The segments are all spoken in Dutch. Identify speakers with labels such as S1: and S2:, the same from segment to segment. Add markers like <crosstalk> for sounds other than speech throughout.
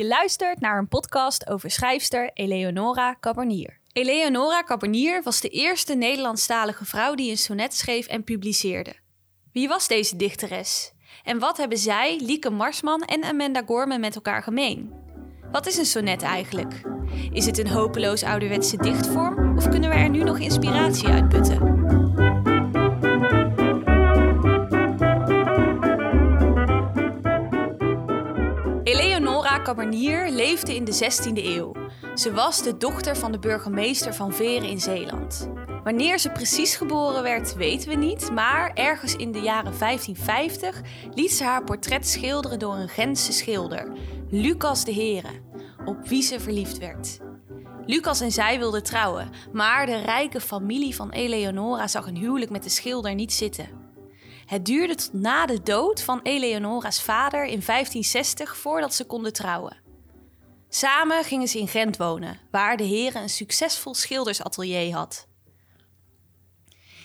S1: Je luistert naar een podcast over schrijfster Eleonora Cabernier. Eleonora Cabernier was de eerste Nederlandstalige vrouw die een sonnet schreef en publiceerde. Wie was deze dichteres? En wat hebben zij, Lieke Marsman en Amanda Gorman met elkaar gemeen? Wat is een sonnet eigenlijk? Is het een hopeloos ouderwetse dichtvorm of kunnen we er nu nog inspiratie uit putten? Cabernier leefde in de 16e eeuw. Ze was de dochter van de burgemeester van Veren in Zeeland. Wanneer ze precies geboren werd, weten we niet, maar ergens in de jaren 1550 liet ze haar portret schilderen door een Gentse schilder, Lucas de Heren, op wie ze verliefd werd. Lucas en zij wilden trouwen, maar de rijke familie van Eleonora zag een huwelijk met de schilder niet zitten. Het duurde tot na de dood van Eleonora's vader in 1560 voordat ze konden trouwen. Samen gingen ze in Gent wonen, waar de heren een succesvol schildersatelier had.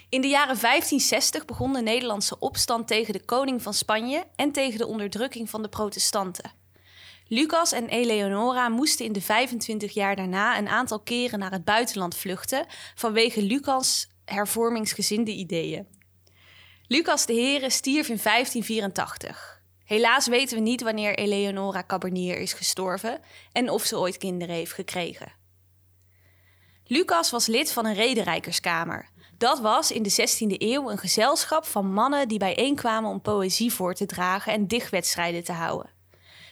S1: In de jaren 1560 begon de Nederlandse opstand tegen de koning van Spanje en tegen de onderdrukking van de protestanten. Lucas en Eleonora moesten in de 25 jaar daarna een aantal keren naar het buitenland vluchten vanwege Lucas' hervormingsgezinde ideeën. Lucas de Heren stierf in 1584. Helaas weten we niet wanneer Eleonora Cabernier is gestorven en of ze ooit kinderen heeft gekregen. Lucas was lid van een rederijkerskamer. Dat was in de 16e eeuw een gezelschap van mannen die bijeenkwamen om poëzie voor te dragen en dichtwedstrijden te houden.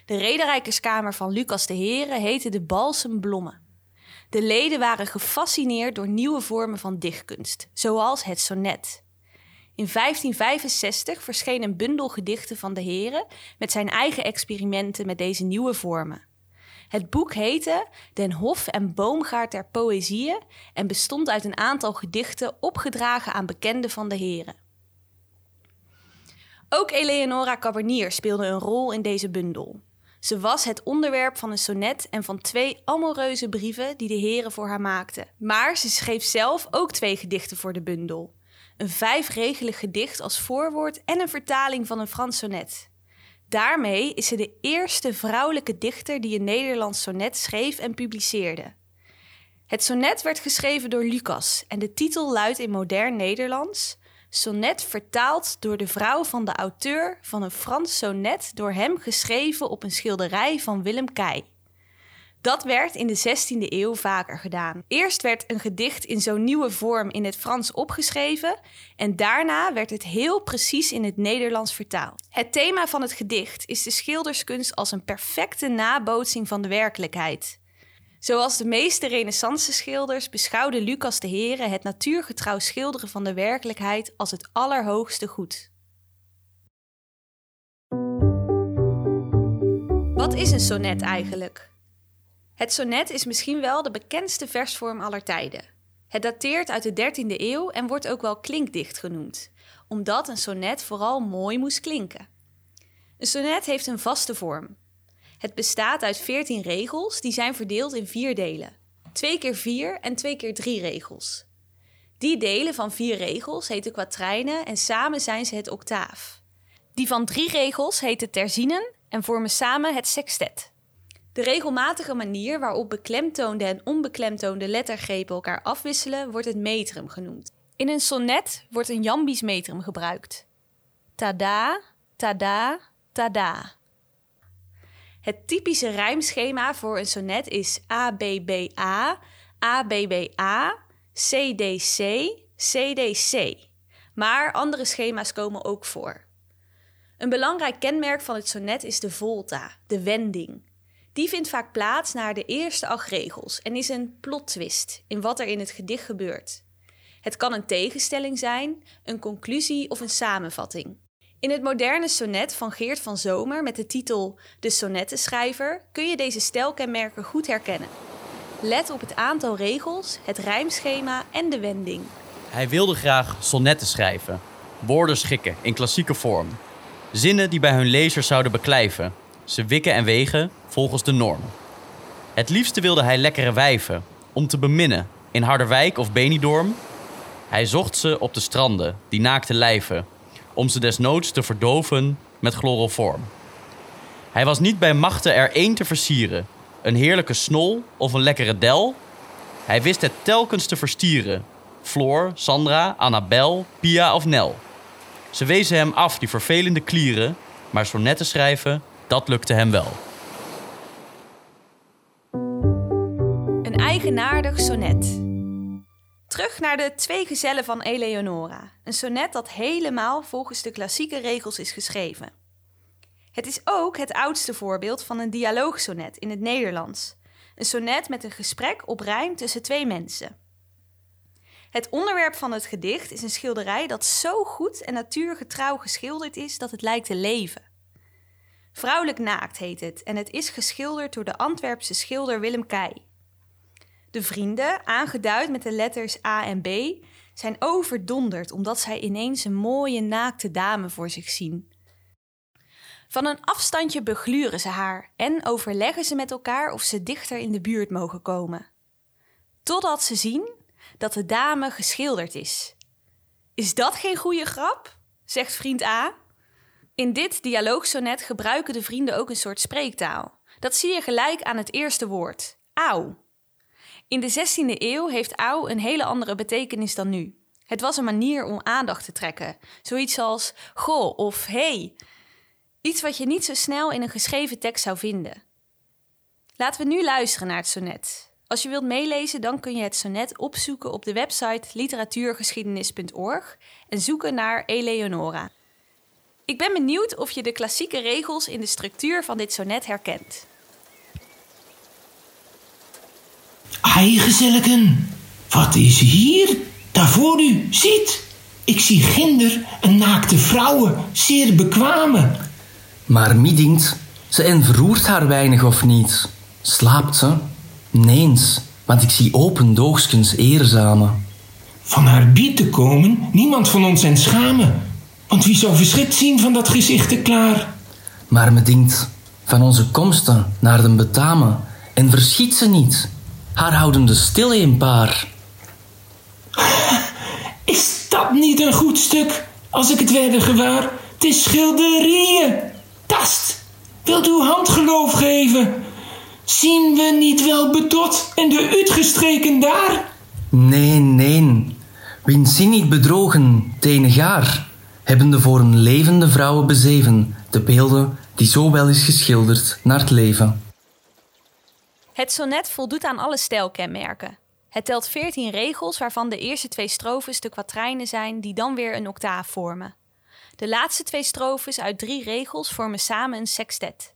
S1: De rederijkerskamer van Lucas de Heren heette de Balsem Blommen. De leden waren gefascineerd door nieuwe vormen van dichtkunst, zoals het sonnet. In 1565 verscheen een bundel gedichten van de heren met zijn eigen experimenten met deze nieuwe vormen. Het boek heette Den Hof en Boomgaard der Poëzieën en bestond uit een aantal gedichten opgedragen aan bekenden van de heren. Ook Eleonora Cabernier speelde een rol in deze bundel. Ze was het onderwerp van een sonnet en van twee amoreuze brieven die de heren voor haar maakten. Maar ze schreef zelf ook twee gedichten voor de bundel een vijfregelig gedicht als voorwoord en een vertaling van een Frans sonnet. Daarmee is ze de eerste vrouwelijke dichter die een Nederlands sonnet schreef en publiceerde. Het sonnet werd geschreven door Lucas en de titel luidt in modern Nederlands: Sonnet vertaald door de vrouw van de auteur van een Frans sonnet door hem geschreven op een schilderij van Willem Kei. Dat werd in de 16e eeuw vaker gedaan. Eerst werd een gedicht in zo'n nieuwe vorm in het Frans opgeschreven en daarna werd het heel precies in het Nederlands vertaald. Het thema van het gedicht is de schilderskunst als een perfecte nabootsing van de werkelijkheid. Zoals de meeste renaissance-schilders beschouwde Lucas de Heren het natuurgetrouw schilderen van de werkelijkheid als het allerhoogste goed. Wat is een sonnet eigenlijk? Het sonnet is misschien wel de bekendste versvorm aller tijden. Het dateert uit de 13e eeuw en wordt ook wel klinkdicht genoemd, omdat een sonnet vooral mooi moest klinken. Een sonnet heeft een vaste vorm. Het bestaat uit 14 regels die zijn verdeeld in vier delen: 2 keer 4 en 2 keer 3 regels. Die delen van vier regels heten kwatrijnen en samen zijn ze het octaaf. Die van drie regels heten terzinen en vormen samen het sextet. De regelmatige manier waarop beklemtoonde en onbeklemtoonde lettergrepen elkaar afwisselen wordt het metrum genoemd. In een sonnet wordt een jambisch metrum gebruikt. Tada, tada, tada. Het typische rijmschema voor een sonnet is ABBA, ABBA, CDC, CDC. Maar andere schema's komen ook voor. Een belangrijk kenmerk van het sonnet is de volta, de wending. Die vindt vaak plaats naar de eerste acht regels en is een plottwist in wat er in het gedicht gebeurt. Het kan een tegenstelling zijn, een conclusie of een samenvatting. In het moderne sonnet van Geert van Zomer met de titel De Sonnettenschrijver kun je deze stijlkenmerken goed herkennen. Let op het aantal regels, het rijmschema en de wending.
S2: Hij wilde graag sonnetten schrijven, woorden schikken in klassieke vorm, zinnen die bij hun lezers zouden beklijven, ze wikken en wegen volgens de norm. Het liefste wilde hij lekkere wijven, om te beminnen, in Harderwijk of Benidorm. Hij zocht ze op de stranden, die naakte lijven, om ze desnoods te verdoven met chloroform. Hij was niet bij machten er één te versieren, een heerlijke snol of een lekkere del. Hij wist het telkens te verstieren. Floor, Sandra, Annabel, Pia of Nel. Ze wezen hem af die vervelende klieren, maar sonnetten schrijven, dat lukte hem wel.
S1: Een eigenaardig sonnet. Terug naar de Twee Gezellen van Eleonora. Een sonnet dat helemaal volgens de klassieke regels is geschreven. Het is ook het oudste voorbeeld van een dialoogsonet in het Nederlands. Een sonnet met een gesprek op rijm tussen twee mensen. Het onderwerp van het gedicht is een schilderij dat zo goed en natuurgetrouw geschilderd is dat het lijkt te leven. Vrouwelijk naakt heet het en het is geschilderd door de Antwerpse schilder Willem Keij. De vrienden, aangeduid met de letters A en B, zijn overdonderd omdat zij ineens een mooie naakte dame voor zich zien. Van een afstandje begluren ze haar en overleggen ze met elkaar of ze dichter in de buurt mogen komen. Totdat ze zien dat de dame geschilderd is. Is dat geen goede grap? zegt vriend A. In dit dialoogsonet gebruiken de vrienden ook een soort spreektaal. Dat zie je gelijk aan het eerste woord, auw. In de 16e eeuw heeft auw een hele andere betekenis dan nu. Het was een manier om aandacht te trekken. Zoiets als goh of hey. Iets wat je niet zo snel in een geschreven tekst zou vinden. Laten we nu luisteren naar het sonnet. Als je wilt meelezen, dan kun je het sonnet opzoeken op de website literatuurgeschiedenis.org en zoeken naar Eleonora. Ik ben benieuwd of je de klassieke regels in de structuur van dit sonnet herkent.
S3: Ai, gezelligen, wat is hier? Daar voor u, ziet. Ik zie ginder een naakte vrouwen, zeer bekwame.
S4: Maar middingt, ze en verroert haar weinig of niet. Slaapt ze? Neens, want ik zie open doogskens eerzame.
S3: Van haar bied te komen, niemand van ons en schamen. Want wie zou verschrikt zien van dat gezichte klaar?
S4: Maar me dinkt, van onze komsten naar de betame, en verschiet ze niet. Haar houden de stil een paar. <laughs>
S3: Is dat niet een goed stuk, als ik het werde gewaar? Het is schilderieën. Tast, wilt uw hand geloof geven? Zien we niet wel bedot en de uitgestreken daar?
S4: Nee, nee, wien zin niet bedrogen, tenegaar, hebben de voor een levende vrouwen bezeven, de beelden die zo wel is geschilderd naar het leven.
S1: Het sonnet voldoet aan alle stijlkenmerken. Het telt 14 regels, waarvan de eerste twee strofes de kwatrijnen zijn, die dan weer een octaaf vormen. De laatste twee strofes uit drie regels vormen samen een sextet.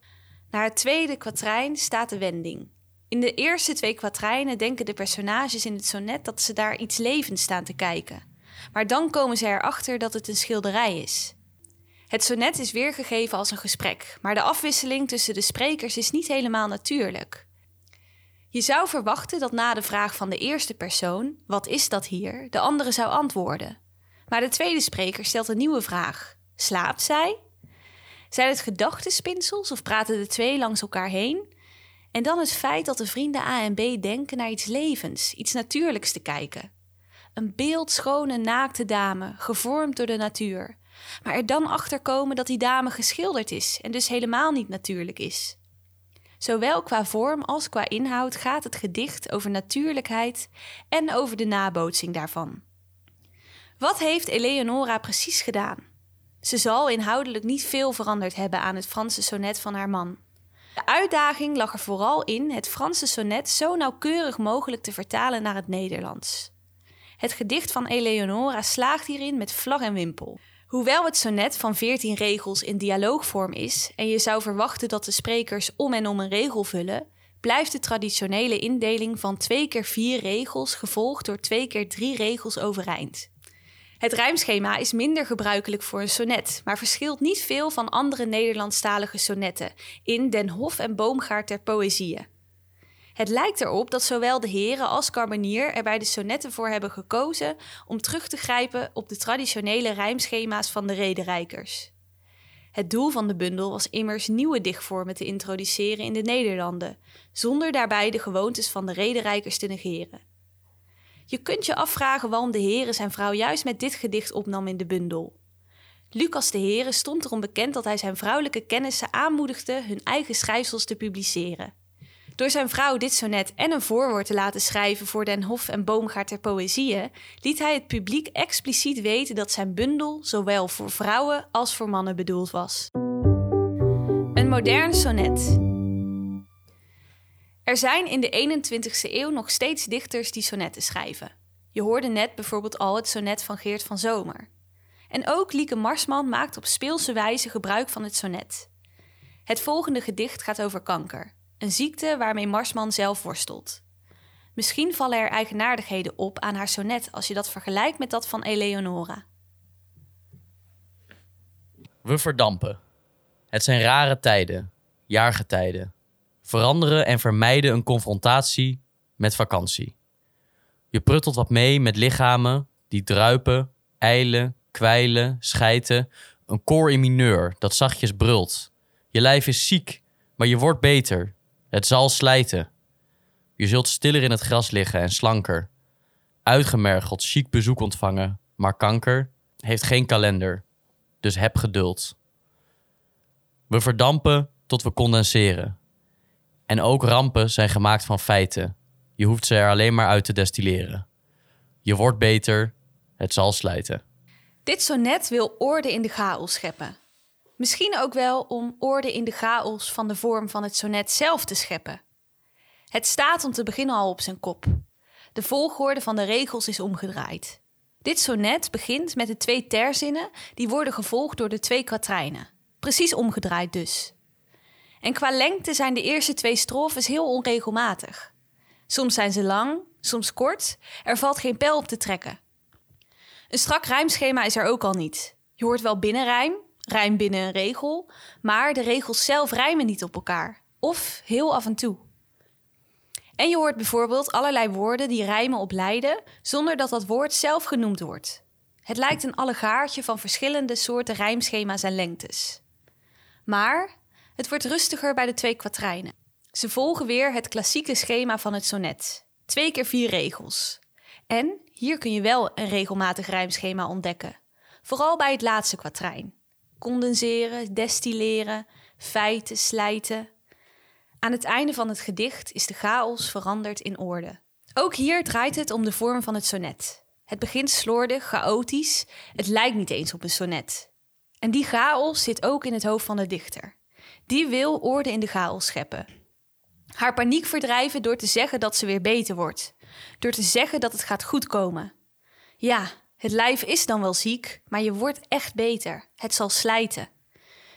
S1: Naar het tweede kwatrijn staat de wending. In de eerste twee kwatrijnen denken de personages in het sonnet dat ze daar iets levends staan te kijken. Maar dan komen ze erachter dat het een schilderij is. Het sonnet is weergegeven als een gesprek, maar de afwisseling tussen de sprekers is niet helemaal natuurlijk. Je zou verwachten dat na de vraag van de eerste persoon, wat is dat hier, de andere zou antwoorden. Maar de tweede spreker stelt een nieuwe vraag. Slaapt zij? Zijn het gedachtenspinsels of praten de twee langs elkaar heen? En dan het feit dat de vrienden A en B denken naar iets levens, iets natuurlijks te kijken. Een beeldschone naakte dame, gevormd door de natuur. Maar er dan achter komen dat die dame geschilderd is en dus helemaal niet natuurlijk is. Zowel qua vorm als qua inhoud gaat het gedicht over natuurlijkheid en over de nabootsing daarvan. Wat heeft Eleonora precies gedaan? Ze zal inhoudelijk niet veel veranderd hebben aan het Franse sonnet van haar man. De uitdaging lag er vooral in het Franse sonnet zo nauwkeurig mogelijk te vertalen naar het Nederlands. Het gedicht van Eleonora slaagt hierin met vlag en wimpel. Hoewel het sonnet van 14 regels in dialoogvorm is en je zou verwachten dat de sprekers om en om een regel vullen, blijft de traditionele indeling van 2 keer 4 regels gevolgd door 2 keer 3 regels overeind. Het rijmschema is minder gebruikelijk voor een sonnet, maar verschilt niet veel van andere Nederlandstalige sonnetten in Den Hof en Boomgaard ter Poëzieën. Het lijkt erop dat zowel de heren als Carbonier er bij de sonnetten voor hebben gekozen om terug te grijpen op de traditionele rijmschema's van de rederijkers. Het doel van de bundel was immers nieuwe dichtvormen te introduceren in de Nederlanden, zonder daarbij de gewoontes van de rederijkers te negeren. Je kunt je afvragen waarom de heren zijn vrouw juist met dit gedicht opnam in de bundel. Lucas de Heren stond erom bekend dat hij zijn vrouwelijke kennissen aanmoedigde hun eigen schrijfsels te publiceren. Door zijn vrouw dit sonnet en een voorwoord te laten schrijven voor Den Hof en Boomgaard ter Poëzieën, liet hij het publiek expliciet weten dat zijn bundel zowel voor vrouwen als voor mannen bedoeld was. Een modern sonnet. Er zijn in de 21ste eeuw nog steeds dichters die sonnetten schrijven. Je hoorde net bijvoorbeeld al het sonnet van Geert van Zomer. En ook Lieke Marsman maakt op speelse wijze gebruik van het sonnet. Het volgende gedicht gaat over kanker, een ziekte waarmee Marsman zelf worstelt. Misschien vallen er eigenaardigheden op aan haar sonnet als je dat vergelijkt met dat van Eleonora.
S2: We verdampen. Het zijn rare tijden, jaargetijden. Veranderen en vermijden een confrontatie met vakantie. Je pruttelt wat mee met lichamen die druipen, eilen, kwijlen, schijten. Een koor in mineur dat zachtjes brult. Je lijf is ziek, maar je wordt beter. Het zal slijten. Je zult stiller in het gras liggen en slanker. Uitgemergeld chic bezoek ontvangen, maar kanker heeft geen kalender. Dus heb geduld. We verdampen tot we condenseren. En ook rampen zijn gemaakt van feiten. Je hoeft ze er alleen maar uit te destilleren. Je wordt beter, het zal slijten.
S1: Dit sonnet wil orde in de chaos scheppen. Misschien ook wel om orde in de chaos van de vorm van het sonnet zelf te scheppen. Het staat om te beginnen al op zijn kop. De volgorde van de regels is omgedraaid. Dit sonnet begint met de twee terzinnen die worden gevolgd door de twee kwatrijnen. Precies omgedraaid dus. En qua lengte zijn de eerste twee strofes heel onregelmatig. Soms zijn ze lang, soms kort, er valt geen pijl op te trekken. Een strak rijmschema is er ook al niet. Je hoort wel binnenrijm, rijm binnen een regel, maar de regels zelf rijmen niet op elkaar. Of heel af en toe. En je hoort bijvoorbeeld allerlei woorden die rijmen op lijden zonder dat dat woord zelf genoemd wordt. Het lijkt een allegaartje van verschillende soorten rijmschema's en lengtes. Maar het wordt rustiger bij de twee kwatrijnen. Ze volgen weer het klassieke schema van het sonnet. Twee keer vier regels. En hier kun je wel een regelmatig rijmschema ontdekken. Vooral bij het laatste kwatrijn. Condenseren, destilleren, feiten, slijten. Aan het einde van het gedicht is de chaos veranderd in orde. Ook hier draait het om de vorm van het sonnet. Het begint slordig, chaotisch, het lijkt niet eens op een sonnet. En die chaos zit ook in het hoofd van de dichter. Die wil orde in de chaos scheppen. Haar paniek verdrijven door te zeggen dat ze weer beter wordt. Door te zeggen dat het gaat goed komen. Ja, het lijf is dan wel ziek, maar je wordt echt beter. Het zal slijten.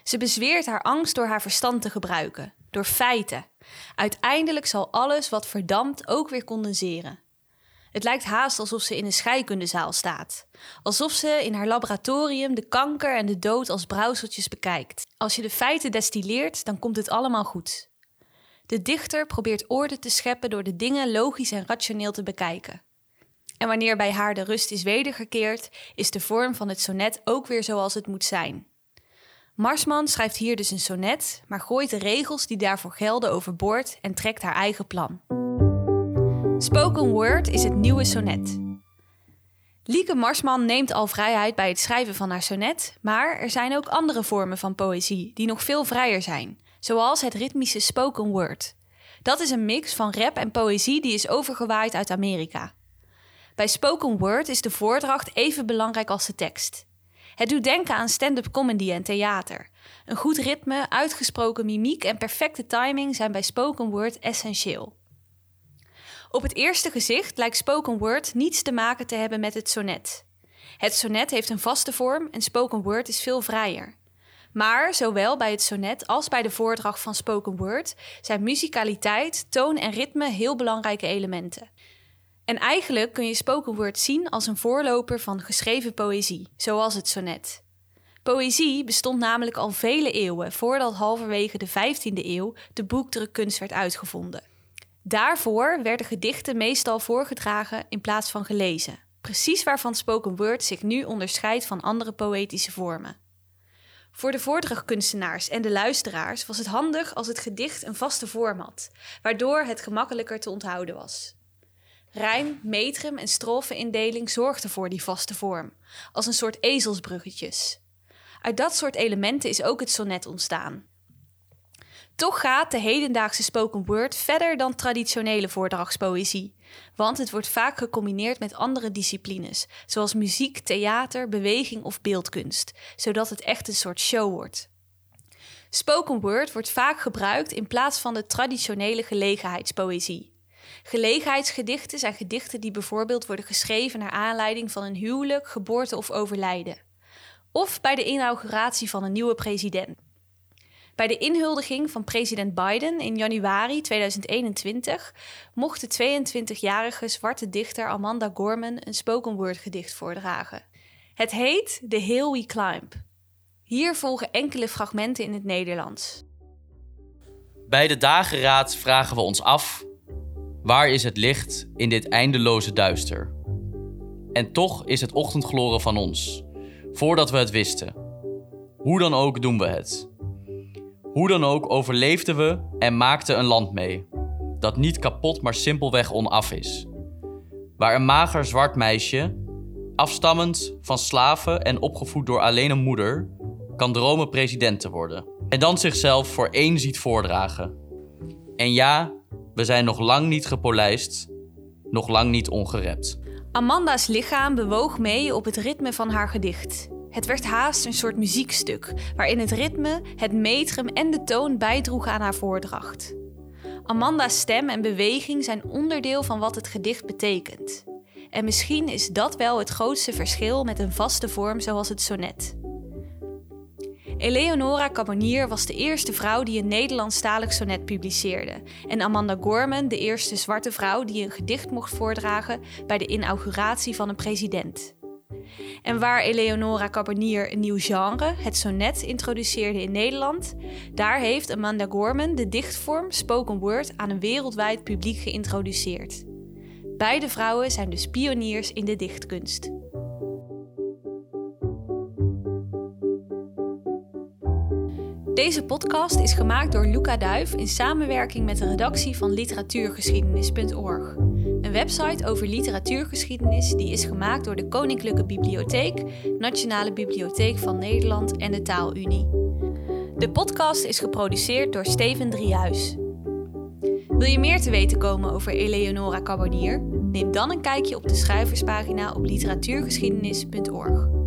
S1: Ze bezweert haar angst door haar verstand te gebruiken, door feiten. Uiteindelijk zal alles wat verdampt ook weer condenseren. Het lijkt haast alsof ze in een scheikundezaal staat. Alsof ze in haar laboratorium de kanker en de dood als brouwseltjes bekijkt. Als je de feiten destilleert, dan komt het allemaal goed. De dichter probeert orde te scheppen door de dingen logisch en rationeel te bekijken. En wanneer bij haar de rust is wedergekeerd, is de vorm van het sonnet ook weer zoals het moet zijn. Marsman schrijft hier dus een sonnet, maar gooit de regels die daarvoor gelden overboord en trekt haar eigen plan. Spoken word is het nieuwe sonnet. Lieke Marsman neemt al vrijheid bij het schrijven van haar sonnet, maar er zijn ook andere vormen van poëzie die nog veel vrijer zijn, zoals het ritmische spoken word. Dat is een mix van rap en poëzie die is overgewaaid uit Amerika. Bij spoken word is de voordracht even belangrijk als de tekst. Het doet denken aan stand-up comedy en theater. Een goed ritme, uitgesproken mimiek en perfecte timing zijn bij spoken word essentieel. Op het eerste gezicht lijkt spoken word niets te maken te hebben met het sonnet. Het sonnet heeft een vaste vorm en spoken word is veel vrijer. Maar zowel bij het sonnet als bij de voordracht van spoken word zijn muzikaliteit, toon en ritme heel belangrijke elementen. En eigenlijk kun je spoken word zien als een voorloper van geschreven poëzie, zoals het sonnet. Poëzie bestond namelijk al vele eeuwen voordat halverwege de 15e eeuw de boekdrukkunst werd uitgevonden. Daarvoor werden gedichten meestal voorgedragen in plaats van gelezen, precies waarvan spoken word zich nu onderscheidt van andere poëtische vormen. Voor de voordrachtkunstenaars en de luisteraars was het handig als het gedicht een vaste vorm had, waardoor het gemakkelijker te onthouden was. Rijm, metrum en strofeindeling zorgden voor die vaste vorm, als een soort ezelsbruggetjes. Uit dat soort elementen is ook het sonnet ontstaan. Toch gaat de hedendaagse spoken word verder dan traditionele voordragspoëzie, want het wordt vaak gecombineerd met andere disciplines, zoals muziek, theater, beweging of beeldkunst, zodat het echt een soort show wordt. Spoken word wordt vaak gebruikt in plaats van de traditionele gelegenheidspoëzie. Gelegenheidsgedichten zijn gedichten die bijvoorbeeld worden geschreven naar aanleiding van een huwelijk, geboorte of overlijden. Of bij de inauguratie van een nieuwe president. Bij de inhuldiging van president Biden in januari 2021 mocht de 22-jarige zwarte dichter Amanda Gorman een spoken word gedicht voordragen. Het heet The Hill We Climb. Hier volgen enkele fragmenten in het Nederlands.
S2: Bij de dageraad vragen we ons af: waar is het licht in dit eindeloze duister? En toch is het ochtendgloren van ons, voordat we het wisten. Hoe dan ook doen we het. Hoe dan ook overleefden we en maakten een land mee, dat niet kapot maar simpelweg onaf is. Waar een mager zwart meisje, afstammend van slaven en opgevoed door alleen een moeder, kan dromen president te worden. En dan zichzelf voor één ziet voordragen. En ja, we zijn nog lang niet gepolijst, nog lang niet ongerept.
S1: Amanda's lichaam bewoog mee op het ritme van haar gedicht. Het werd haast een soort muziekstuk, waarin het ritme, het metrum en de toon bijdroegen aan haar voordracht. Amanda's stem en beweging zijn onderdeel van wat het gedicht betekent. En misschien is dat wel het grootste verschil met een vaste vorm zoals het sonnet. Eleonora Cabonier was de eerste vrouw die een Nederlandstalig sonnet publiceerde. En Amanda Gorman de eerste zwarte vrouw die een gedicht mocht voordragen bij de inauguratie van een president. En waar Eleonora Cabonier een nieuw genre, het sonnet, introduceerde in Nederland, daar heeft Amanda Gorman de dichtvorm spoken word aan een wereldwijd publiek geïntroduceerd. Beide vrouwen zijn dus pioniers in de dichtkunst. Deze podcast is gemaakt door Luca Duif in samenwerking met de redactie van literatuurgeschiedenis.org. Een website over literatuurgeschiedenis die is gemaakt door de Koninklijke Bibliotheek, Nationale Bibliotheek van Nederland en de Taalunie. De podcast is geproduceerd door Steven Driehuis. Wil je meer te weten komen over Eleonora Cabonier? Neem dan een kijkje op de schrijverspagina op literatuurgeschiedenis.org.